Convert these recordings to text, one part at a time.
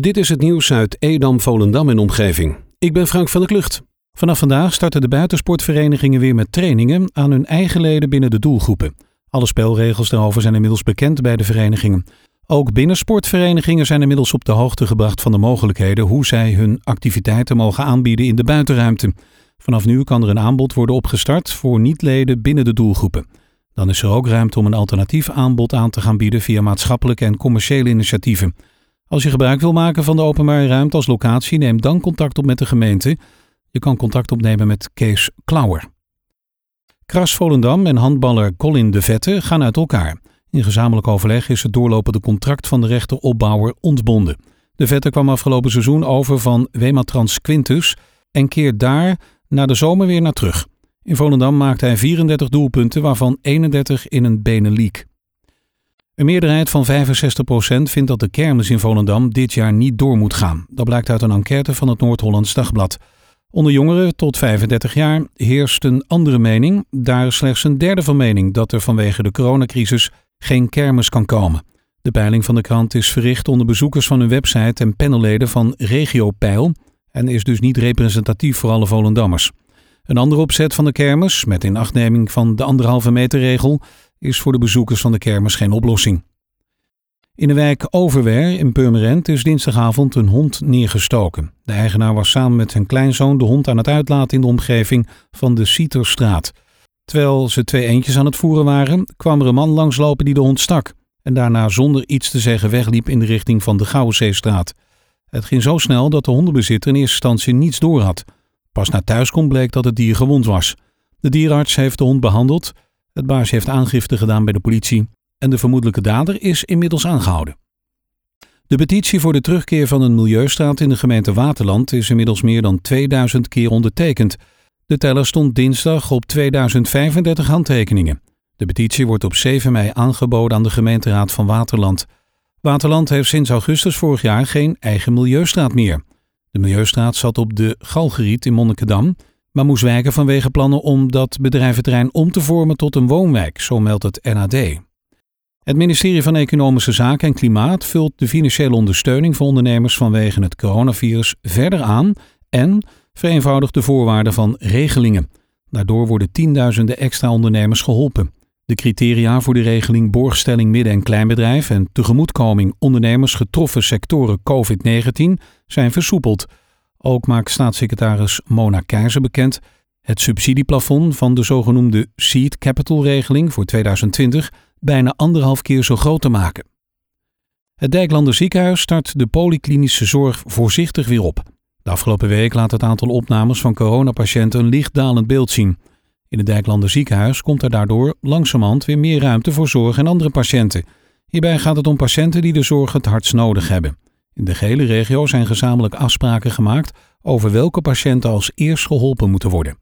Dit is het nieuws uit Edam, Volendam en omgeving. Ik ben Frank van der Klucht. Vanaf vandaag starten de buitensportverenigingen weer met trainingen aan hun eigen leden binnen de doelgroepen. Alle spelregels daarover zijn inmiddels bekend bij de verenigingen. Ook binnensportverenigingen zijn inmiddels op de hoogte gebracht van de mogelijkheden hoe zij hun activiteiten mogen aanbieden in de buitenruimte. Vanaf nu kan er een aanbod worden opgestart voor niet-leden binnen de doelgroepen. Dan is er ook ruimte om een alternatief aanbod aan te gaan bieden via maatschappelijke en commerciële initiatieven. Als je gebruik wil maken van de openbare ruimte als locatie, neem dan contact op met de gemeente. Je kan contact opnemen met Kees Klauwer. Kras Volendam en handballer Colin de Vette gaan uit elkaar. In gezamenlijk overleg is het doorlopende contract van de rechteropbouwer ontbonden. De Vette kwam afgelopen seizoen over van Wematrans Quintus en keert daar na de zomer weer naar terug. In Volendam maakte hij 34 doelpunten, waarvan 31 in een Benelink. Een meerderheid van 65% vindt dat de kermis in Volendam dit jaar niet door moet gaan. Dat blijkt uit een enquête van het Noord-Hollands Dagblad. Onder jongeren tot 35 jaar heerst een andere mening. Daar is slechts een derde van mening dat er vanwege de coronacrisis geen kermis kan komen. De peiling van de krant is verricht onder bezoekers van hun website en panelleden van Regio Peil en is dus niet representatief voor alle Volendammers. Een andere opzet van de kermis, met inachtneming van de anderhalve meter regel, is voor de bezoekers van de kermis geen oplossing. In de wijk Overwer in Purmerend is dinsdagavond een hond neergestoken. De eigenaar was samen met zijn kleinzoon de hond aan het uitlaten in de omgeving van de Sieterstraat. Terwijl ze twee eendjes aan het voeren waren, kwam er een man langslopen die de hond stak en daarna zonder iets te zeggen wegliep in de richting van de Gouwenzeestraat. Het ging zo snel dat de hondenbezitter in eerste instantie niets door had. Pas na thuiskom bleek dat het dier gewond was. De dierenarts heeft de hond behandeld. Het baasje heeft aangifte gedaan bij de politie en de vermoedelijke dader is inmiddels aangehouden. De petitie voor de terugkeer van een milieustraat in de gemeente Waterland is inmiddels meer dan 2000 keer ondertekend. De teller stond dinsdag op 2035 handtekeningen. De petitie wordt op 7 mei aangeboden aan de gemeenteraad van Waterland. Waterland heeft sinds augustus vorig jaar geen eigen milieustraat meer. De Milieustraat zat op de Galgeriet in Monnikendam, maar moest wijken vanwege plannen om dat bedrijventerrein om te vormen tot een woonwijk, zo meldt het NAD. Het ministerie van Economische Zaken en Klimaat vult de financiële ondersteuning voor ondernemers vanwege het coronavirus verder aan en vereenvoudigt de voorwaarden van regelingen. Daardoor worden tienduizenden extra ondernemers geholpen. De criteria voor de regeling borgstelling midden- en kleinbedrijf en tegemoetkoming ondernemers getroffen sectoren COVID-19 zijn versoepeld. Ook maakt staatssecretaris Mona Keizer bekend het subsidieplafond van de zogenoemde Seed Capital regeling voor 2020 bijna anderhalf keer zo groot te maken. Het Dijklander ziekenhuis start de polyklinische zorg voorzichtig weer op. De afgelopen week laat het aantal opnames van coronapatiënten een licht dalend beeld zien. In het Dijklander ziekenhuis komt er daardoor langzamerhand weer meer ruimte voor zorg en andere patiënten. Hierbij gaat het om patiënten die de zorg het hardst nodig hebben. In de gehele regio zijn gezamenlijk afspraken gemaakt over welke patiënten als eerst geholpen moeten worden.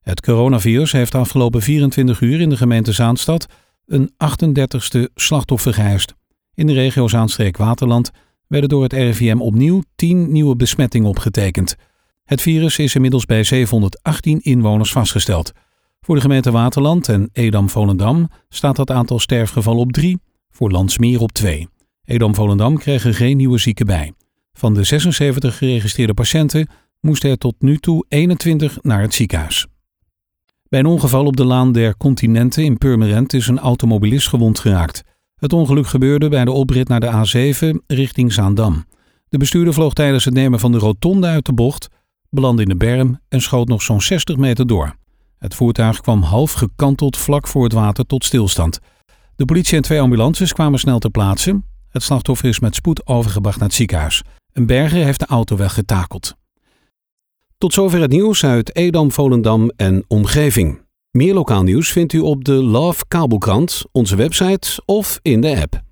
Het coronavirus heeft afgelopen 24 uur in de gemeente Zaanstad een 38ste slachtoffer geëist. In de regio Zaanstreek-Waterland werden door het RIVM opnieuw 10 nieuwe besmettingen opgetekend. Het virus is inmiddels bij 718 inwoners vastgesteld. Voor de gemeente Waterland en Edam-Volendam staat het aantal sterfgevallen op 3, voor Landsmeer op 2. Edam-Volendam kreeg er geen nieuwe zieken bij. Van de 76 geregistreerde patiënten moesten er tot nu toe 21 naar het ziekenhuis. Bij een ongeval op de Laan der Continenten in Purmerend is een automobilist gewond geraakt. Het ongeluk gebeurde bij de oprit naar de A7 richting Zaandam. De bestuurder vloog tijdens het nemen van de rotonde uit de bocht, belandde in de berm en schoot nog zo'n 60 meter door. Het voertuig kwam half gekanteld vlak voor het water tot stilstand. De politie en twee ambulances kwamen snel ter plaatse. Het slachtoffer is met spoed overgebracht naar het ziekenhuis. Een berger heeft de auto weggetakeld. Tot zover het nieuws uit Edam, Volendam en omgeving. Meer lokaal nieuws vindt u op de Love Kabelkrant, onze website of in de app.